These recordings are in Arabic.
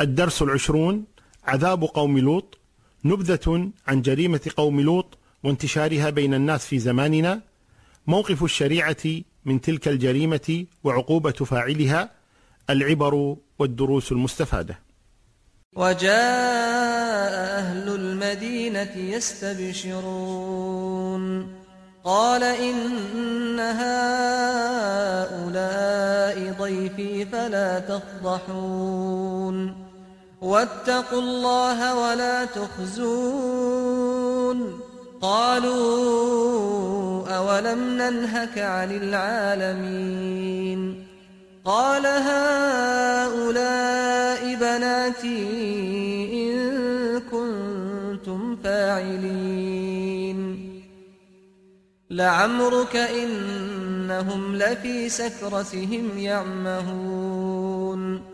الدرس العشرون عذاب قوم لوط نبذة عن جريمة قوم لوط وانتشارها بين الناس في زماننا موقف الشريعة من تلك الجريمة وعقوبة فاعلها العبر والدروس المستفادة. وجاء أهل المدينة يستبشرون. قال إن هؤلاء ضيفي فلا تفضحون. واتقوا الله ولا تخزون. قالوا أولم ننهك عن العالمين. قال هؤلاء بناتي إن كنتم فاعلين. لعمرك إنهم لفي سكرتهم يعمهون.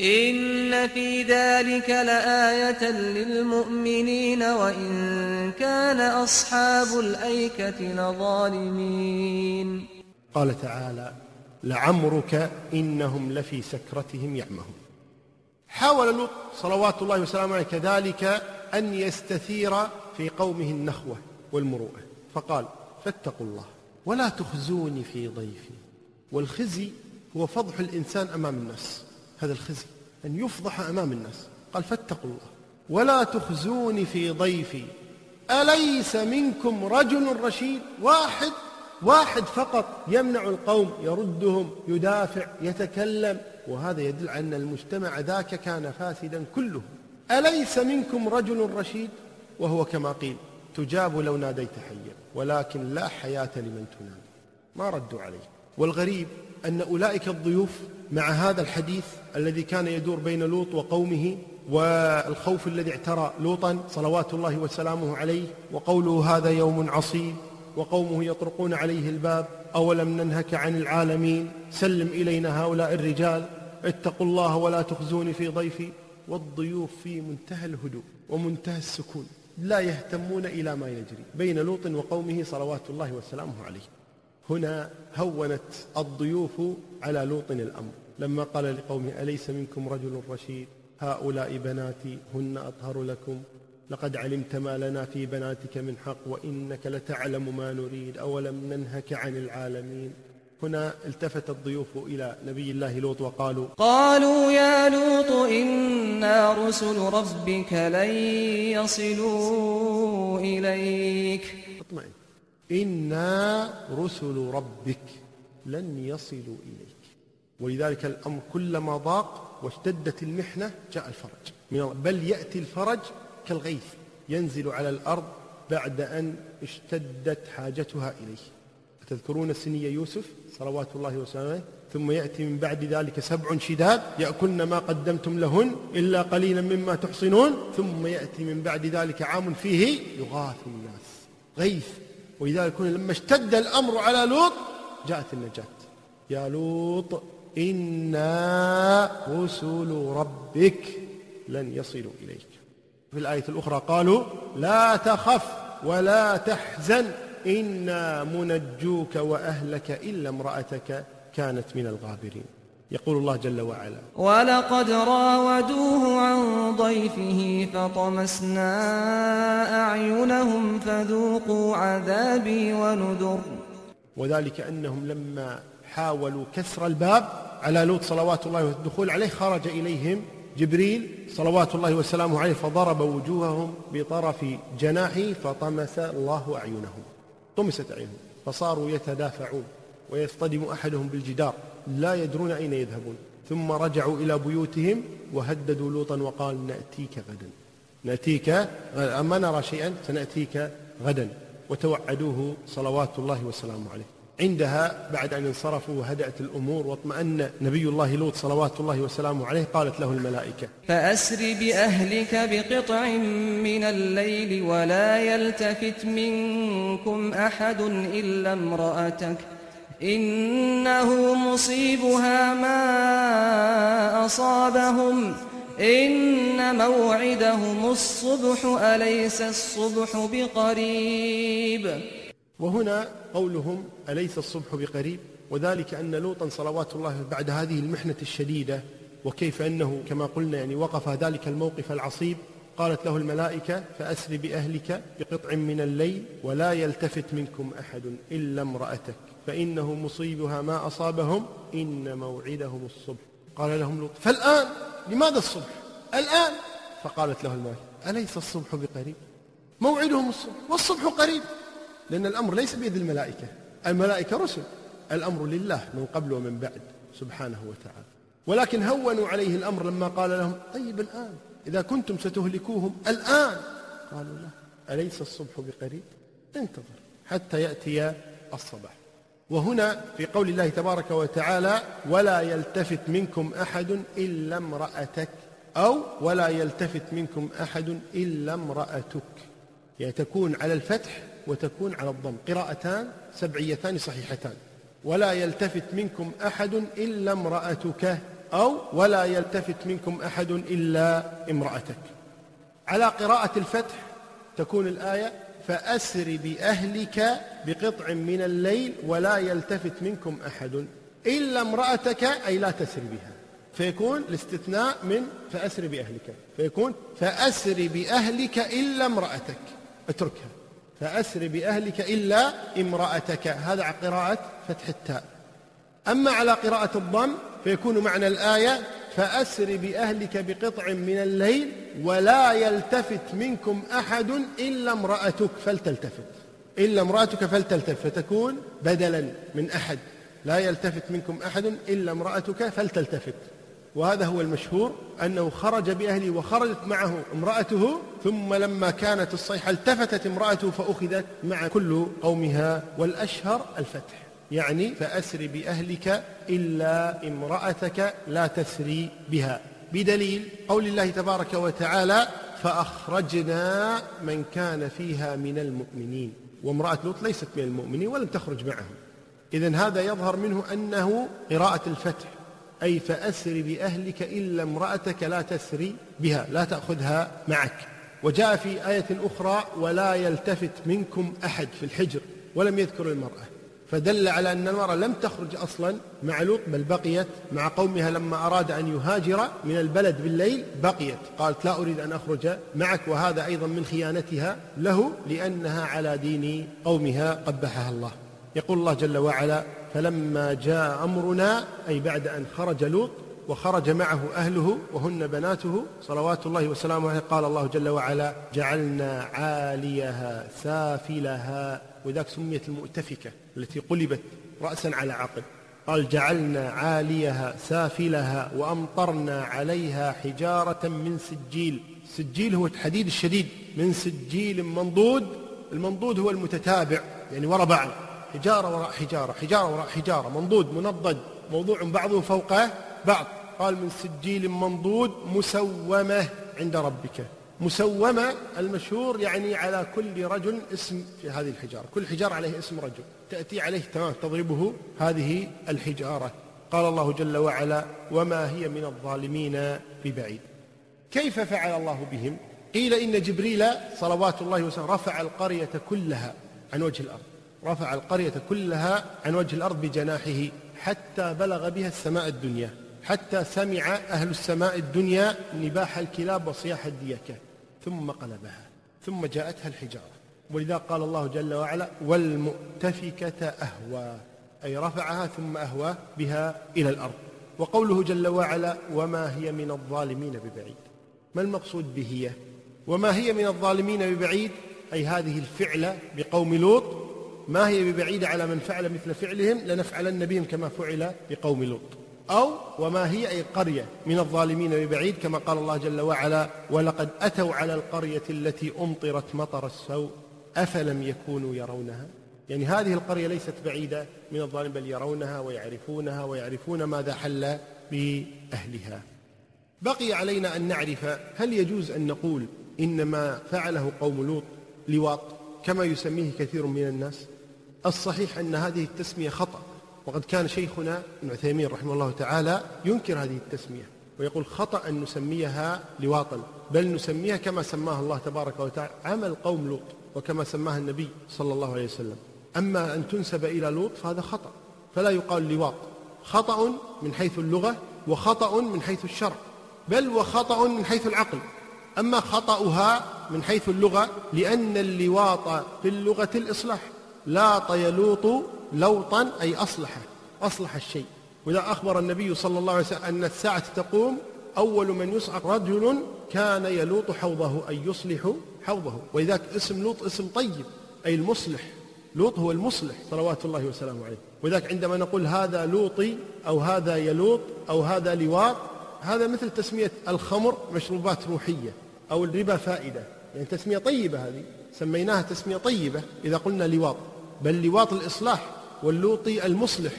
إن في ذلك لآية للمؤمنين وإن كان أصحاب الأيكة لظالمين. قال تعالى لعمرك إنهم لفي سكرتهم يعمهون. حاول لوط صلوات الله وسلامه عليه كذلك أن يستثير في قومه النخوة والمروءة. فقال فاتقوا الله ولا تخزوني في ضيفي. والخزي هو فضح الإنسان أمام الناس. هذا الخزي أن يفضح أمام الناس. قال فاتقوا الله ولا تخزوني في ضيفي. أليس منكم رجل رشيد؟ واحد واحد فقط يمنع القوم يردهم يدافع يتكلم. وهذا يدل على أن المجتمع ذاك كان فاسدا كله. أليس منكم رجل رشيد؟ وهو كما قيل تجاب لو ناديت حيا ولكن لا حياة لمن تنادي. ما ردوا عليه. والغريب أن أولئك الضيوف مع هذا الحديث الذي كان يدور بين لوط وقومه والخوف الذي اعترى لوطا صلوات الله وسلامه عليه وقوله هذا يوم عصيب وقومه يطرقون عليه الباب أولم ننهك عن العالمين سلم إلينا هؤلاء الرجال اتقوا الله ولا تخزوني في ضيفي والضيوف في منتهى الهدوء ومنتهى السكون لا يهتمون إلى ما يجري بين لوط وقومه صلوات الله وسلامه عليه هنا هونت الضيوف على لوط الأمر. لما قال لقومه أليس منكم رجل رشيد؟ هؤلاء بناتي هن أطهر لكم. لقد علمت ما لنا في بناتك من حق وإنك لتعلم ما نريد أولم ننهك عن العالمين. هنا التفت الضيوف إلى نبي الله لوط وقالوا قالوا يا لوط إنا رسل ربك لن يصلوا إليك. اطمئن. إنا رسل ربك لن يصلوا إليك. ولذلك الأمر كلما ضاق واشتدت المحنة جاء الفرج. من بل يأتي الفرج كالغيث ينزل على الأرض بعد أن اشتدت حاجتها إليه. تذكرون سني يوسف؟ صلوات الله وسلامه ثم يأتي من بعد ذلك سبع شداد يأكلن ما قدمتم لهن إلا قليلا مما تحصنون. ثم يأتي من بعد ذلك عام فيه يغاث الناس. غيث ولذلك لما اشتد الأمر على لوط جاءت النجاة. يا لوط إنا رسل ربك لن يصلوا إليك. في الآية الأخرى قالوا لا تخف ولا تحزن إنا منجوك وأهلك إلا امرأتك كانت من الغابرين. يقول الله جل وعلا. ولقد راودوه عن ضيفه فطمسنا أعينهم فذوقوا عذابي ونذر. وذلك أنهم لما حاولوا كسر الباب على لوط صلوات الله والدخول عليه خرج إليهم جبريل صلوات الله وسلامه عليه فضرب وجوههم بطرف جناحه فطمس الله أعينهم. طمست أعينهم فصاروا يتدافعون. ويصطدم أحدهم بالجدار. لا يدرون أين يذهبون. ثم رجعوا إلى بيوتهم وهددوا لوطا وقال نأتيك غدا. نأتيك أما نرى شيئا سنأتيك غدا. وتوعدوه صلوات الله وسلامه عليه. عندها بعد أن انصرفوا وهدأت الأمور واطمأن نبي الله لوط صلوات الله وسلامه عليه قالت له الملائكة. فأسر بأهلك بقطع من الليل ولا يلتفت منكم أحد إلا امرأتك. إنه مصيبها ما أصابهم. إن موعدهم الصبح أليس الصبح بقريب؟ وهنا قولهم أليس الصبح بقريب؟ وذلك أن لوطا صلوات الله بعد هذه المحنة الشديدة وكيف أنه كما قلنا يعني وقف ذلك الموقف العصيب قالت له الملائكة فأسر بأهلك بقطع من الليل ولا يلتفت منكم أحد إلا امرأتك. فإنه مصيبها ما أصابهم إن موعدهم الصبح. قال لهم لوط فالآن؟ لماذا الصبح؟ الآن؟ فقالت له الملائكة أليس الصبح بقريب؟ موعدهم الصبح والصبح قريب. لأن الأمر ليس بيد الملائكة الملائكة رسل. الأمر لله من قبل ومن بعد سبحانه وتعالى. ولكن هونوا عليه الأمر لما قال لهم طيب الآن؟ إذا كنتم ستهلكوهم الآن؟ قالوا لا. أليس الصبح بقريب؟ انتظر حتى يأتي الصباح. وهنا في قول الله تبارك وتعالى ولا يلتفت منكم أحد إلا امرأتك أو ولا يلتفت منكم أحد إلا امرأتك يعني تكون على الفتح وتكون على الضم. قراءتان سبعيتان صحيحتان. ولا يلتفت منكم أحد إلا امرأتك أو ولا يلتفت منكم أحد إلا امرأتك على قراءة الفتح تكون الآية فأسر بأهلك بقطع من الليل ولا يلتفت منكم أحد إلا امرأتك أي لا تسر بها. فيكون الاستثناء من فأسر بأهلك. فيكون فأسر بأهلك إلا امرأتك. اتركها. فأسر بأهلك إلا امرأتك. هذا على قراءة فتح التاء. أما على قراءة الضم فيكون معنى الآية فأسر بأهلك بقطع من الليل ولا يلتفت منكم أحد إلا امرأتك فلتلتفت. إلا امرأتك فلتلتفت فتكون بدلا من أحد. لا يلتفت منكم أحد إلا امرأتك فلتلتفت. وهذا هو المشهور أنه خرج بأهله وخرجت معه امرأته ثم لما كانت الصيحة التفتت امرأته فأخذت مع كل قومها والأشهر الفتح. يعني فأسر بأهلك إلا امرأتك لا تسري بها. بدليل قول الله تبارك وتعالى فأخرجنا من كان فيها من المؤمنين. وامرأة لوط ليست من المؤمنين ولم تخرج معهم. إذا هذا يظهر منه أنه قراءة الفتح. أي فأسر بأهلك إلا امرأتك لا تسري بها لا تأخذها معك. وجاء في آية أخرى ولا يلتفت منكم أحد في الحجر ولم يذكر المرأة. فدل على أن المرأة لم تخرج أصلا مع لوط بل بقيت. مع قومها لما أراد أن يهاجر من البلد بالليل بقيت. قالت لا أريد أن أخرج معك وهذا أيضا من خيانتها له لأنها على دين قومها قبحها الله. يقول الله جل وعلا فلما جاء أمرنا أي بعد أن خرج لوط وخرج معه أهله وهن بناته صلوات الله وسلامه عليه قال الله جل وعلا جعلنا عاليها سافلها. وذاك سميت المؤتفكة. التي قلبت رأسا على عقب. قال جعلنا عاليها سافلها وأمطرنا عليها حجارة من سجيل. سجيل هو الحديد الشديد. من سجيل منضود. المنضود هو المتتابع يعني وراء بعض. حجارة وراء حجارة حجارة وراء حجارة منضود منضد. موضوع بعضه فوق بعض. قال من سجيل منضود مسومة عند ربك. مسومة المشهور يعني على كل رجل اسم في هذه الحجارة. كل حجارة عليه اسم رجل. تأتي عليه تمام تضربه هذه الحجارة. قال الله جل وعلا وما هي من الظالمين ببعيد كيف فعل الله بهم؟ قيل إن جبريل صلوات الله وسلامه رفع القرية كلها عن وجه الأرض. رفع القرية كلها عن وجه الأرض بجناحه حتى بلغ بها السماء الدنيا حتى سمع أهل السماء الدنيا نباح الكلاب وصياح الديكة ثم قلبها ثم جاءتها الحجارة. ولذا قال الله جل وعلا والمؤتفكة أهوى. أي رفعها ثم أهوى بها إلى الأرض. وقوله جل وعلا وما هي من الظالمين ببعيد. ما المقصود بهي وما هي من الظالمين ببعيد؟ أي هذه الفعلة بقوم لوط ما هي ببعيدة على من فعل مثل فعلهم لنفعلن بهم كما فعل بقوم لوط. أو وما هي أي قرية من الظالمين ببعيد كما قال الله جل وعلا ولقد أتوا على القرية التي أمطرت مطر السوء أفلم يكونوا يرونها? يعني هذه القرية ليست بعيدة من الظالم بل يرونها ويعرفونها ويعرفون ماذا حل بأهلها. بقي علينا أن نعرف هل يجوز أن نقول إنما فعله قوم لوط لواط كما يسميه كثير من الناس؟ الصحيح أن هذه التسمية خطأ. وقد كان شيخنا ابن عثيمين رحمه الله تعالى ينكر هذه التسمية ويقول خطأ أن نسميها لواطا بل نسميها كما سماها الله تبارك وتعالى عمل قوم لوط وكما سماها النبي صلى الله عليه وسلم. أما أن تنسب إلى لوط فهذا خطأ فلا يقال لواط خطأ من حيث اللغة وخطأ من حيث الشرع بل وخطأ من حيث العقل. أما خطأها من حيث اللغة لأن اللواط في اللغة الإصلاح لاط يلوط لوطا أي أصلح أصلح الشيء. وإذا أخبر النبي صلى الله عليه وسلم أن الساعة تقوم أول من يصعق رجل كان يلوط حوضه أي يصلح حوضه. ولذلك اسم لوط اسم طيب أي المصلح. لوط هو المصلح صلوات الله وسلامه عليه. ولذلك عندما نقول هذا لوطي أو هذا يلوط أو هذا لواط هذا مثل تسمية الخمر مشروبات روحية أو الربا فائدة. يعني تسمية طيبة هذه. سميناها تسمية طيبة إذا قلنا لواط. بل لواط الإصلاح. واللوطي المصلح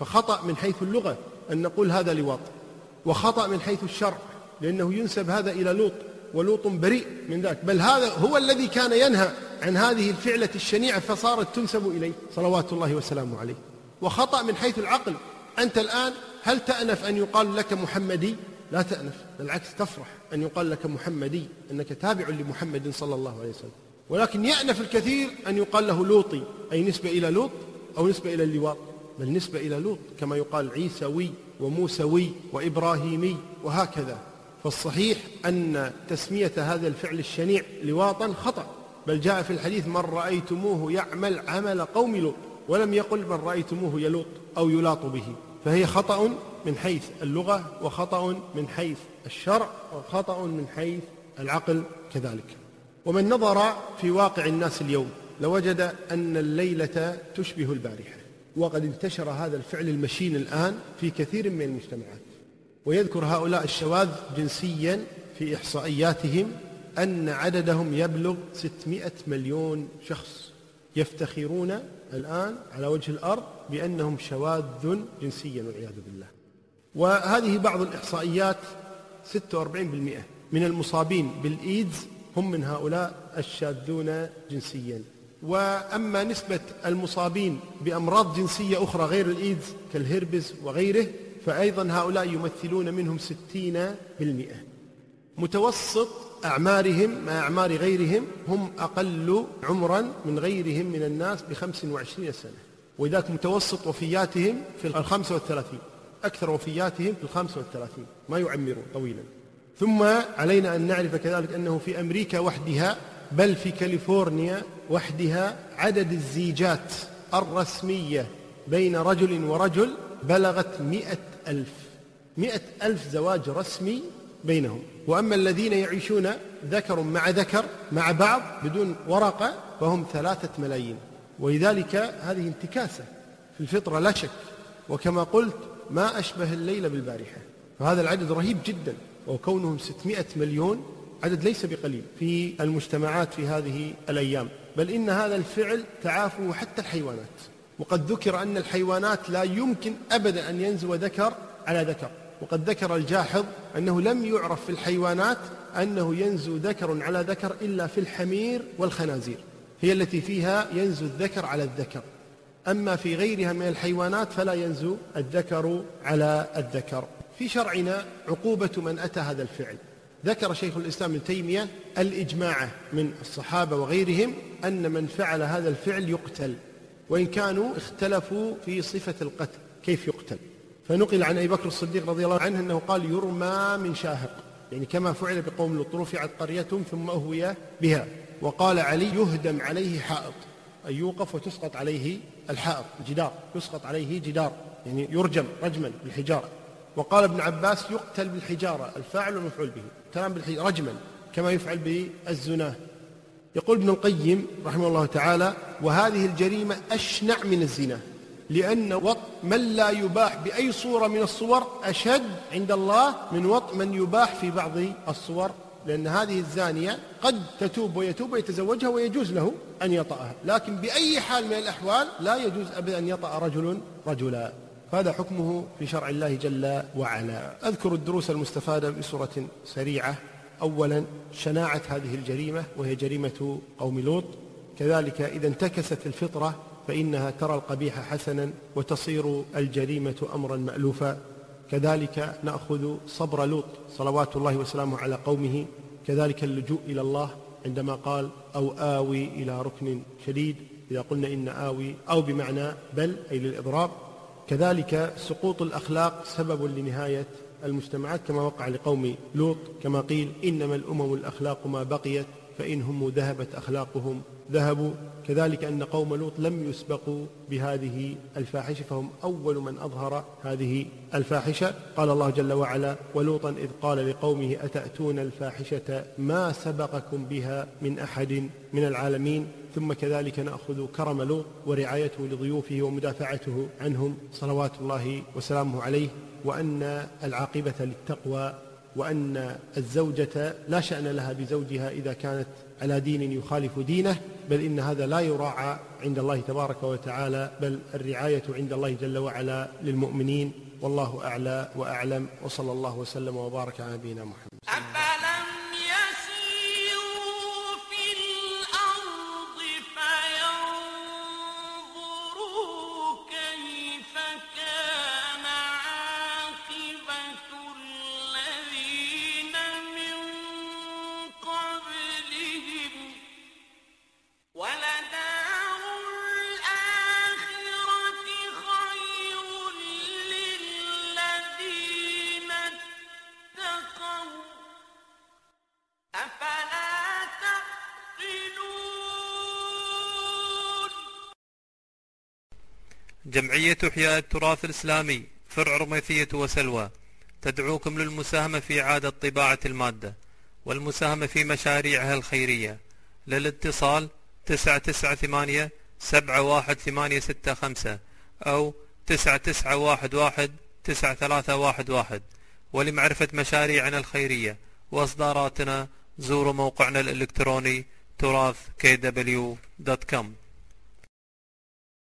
فخطأ من حيث اللغة أن نقول هذا لواط وخطأ من حيث الشرع لأنه ينسب هذا إلى لوط ولوط بريء من ذاك بل هذا هو الذي كان ينهى عن هذه الفعلة الشنيعة فصارت تنسب إليه. صلوات الله وسلامه عليه. وخطأ من حيث العقل. أنت الآن هل تأنف أن يقال لك محمدي؟ لا تأنف بالعكس تفرح أن يقال لك محمدي أنك تابع لمحمد صلى الله عليه وسلم. ولكن يأنف الكثير أن يقال له لوطي أي نسبة إلى لوط؟ أو نسبة إلى اللواط بل نسبة إلى لوط كما يقال عيسوي وموسوي وإبراهيمي وهكذا. فالصحيح أن تسمية هذا الفعل الشنيع لواطا خطأ. بل جاء في الحديث من رأيتموه يعمل عمل قوم لوط ولم يقل من رأيتموه يلوط أو يلاط به فهي خطأ من حيث اللغة وخطأ من حيث الشرع وخطأ من حيث العقل كذلك. ومن نظر في واقع الناس اليوم لوجد أن الليلة تشبه البارحة وقد انتشر هذا الفعل المشين الآن في كثير من المجتمعات. ويذكر هؤلاء الشواذ جنسيا في إحصائياتهم أن عددهم يبلغ 600 مليون شخص. يفتخرون الآن على وجه الأرض بأنهم شواذ جنسيا والعياذ بالله. وهذه بعض الإحصائيات 46% من المصابين بالإيدز هم من هؤلاء الشاذون جنسيا. وأما نسبة المصابين بأمراض جنسية أخرى غير الإيدز كالهربز وغيره فأيضا هؤلاء يمثلون منهم ستين بالمئة. متوسط أعمارهم مع أعمار غيرهم هم أقل عمرا من غيرهم من الناس بخمس وعشرين سنة. وذاك متوسط وفياتهم في الخمسة والثلاثين أكثر وفياتهم في الخمسة والثلاثين ما يعمرون طويلا. ثم علينا أن نعرف كذلك أنه في أمريكا وحدها بل في كاليفورنيا وحدها عدد الزيجات الرسمية بين رجل ورجل بلغت مئة ألف. مئة ألف زواج رسمي بينهم. وأما الذين يعيشون ذكر مع ذكر مع بعض بدون ورقة فهم ثلاثة ملايين. ولذلك هذه انتكاسة في الفطرة لا شك. وكما قلت ما أشبه الليل بالبارحة. فهذا العدد رهيب جدا. وكونهم 600 مليون عدد ليس بقليل في المجتمعات في هذه الأيام بل إن هذا الفعل تعافه حتى الحيوانات. وقد ذكر أن الحيوانات لا يمكن أبدا أن ينزو ذكر على ذكر. وقد ذكر الجاحظ أنه لم يعرف في الحيوانات أنه ينزو ذكر على ذكر إلا في الحمير والخنازير هي التي فيها ينزو الذكر على الذكر. أما في غيرها من الحيوانات فلا ينزو الذكر على الذكر. في شرعنا عقوبة من أتى هذا الفعل. ذكر شيخ الإسلام ابن تيمية الإجماع من الصحابة وغيرهم أن من فعل هذا الفعل يقتل وإن كانوا اختلفوا في صفة القتل كيف يقتل؟ فنقل عن أبي بكر الصديق رضي الله عنه أنه قال يرمى من شاهق. يعني كما فعل بقوم لوط رفعت قريتهم ثم أهوي بها. وقال علي يهدم عليه حائط. أي يوقف وتسقط عليه الحائط جدار يسقط عليه جدار يعني يرجم رجما بالحجارة. وقال ابن عباس يقتل بالحجارة الفاعل والمفعول به. كلام بالحجارة رجما كما يفعل بالزنا. يقول ابن القيم رحمه الله تعالى وهذه الجريمة أشنع من الزنا لأن وط من لا يباح بأي صورة من الصور أشد عند الله من وط من يباح في بعض الصور لأن هذه الزانية قد تتوب ويتوب ويتزوجها ويجوز له أن يطأها لكن بأي حال من الأحوال لا يجوز أبدا أن يطأ رجل رجلا. هذا حكمه في شرع الله جل وعلا. أذكر الدروس المستفادة بصورة سريعة. أولا شناعة هذه الجريمة وهي جريمة قوم لوط. كذلك إذا انتكست الفطرة فإنها ترى القبيح حسنا وتصير الجريمة أمرا مألوفا. كذلك نأخذ صبر لوط صلوات الله وسلامه على قومه. كذلك اللجوء إلى الله عندما قال أو آوي إلى ركن شديد. إذا قلنا إن آوي أو بمعنى بل أي للإضراب. كذلك سقوط الأخلاق سبب لنهاية المجتمعات كما وقع لقوم لوط كما قيل إنما الأمم الأخلاق ما بقيت فإنهم ذهبت أخلاقهم ذهبوا. كذلك أن قوم لوط لم يسبقوا بهذه الفاحشة فهم أول من أظهر هذه الفاحشة. قال الله جل وعلا ولوطا إذ قال لقومه أتأتون الفاحشة ما سبقكم بها من أحد من العالمين ثم كذلك نأخذ كرم لوط ورعايته لضيوفه ومدافعته عنهم صلوات الله وسلامه عليه. وأن العاقبة للتقوى وأن الزوجة لا شأن لها بزوجها إذا كانت على دين يخالف دينه. بل إن هذا لا يراعى عند الله تبارك وتعالى بل الرعاية عند الله جل وعلا للمؤمنين. والله أعلى وأعلم. وصلى الله وسلم وبارك على نبينا محمد. جمعية إحياء التراث الإسلامي فرع رميثية وسلوى. تدعوكم للمساهمة في إعادة طباعة المادة والمساهمة في مشاريعها الخيرية. للاتصال تسعة تسعة ثمانية سبعة واحد ثمانية ستة خمسة أو تسعة تسعة واحد واحد تسعة ثلاثة واحد واحد. ولمعرفة مشاريعنا الخيرية وإصداراتنا زوروا موقعنا الإلكتروني تراث kw.com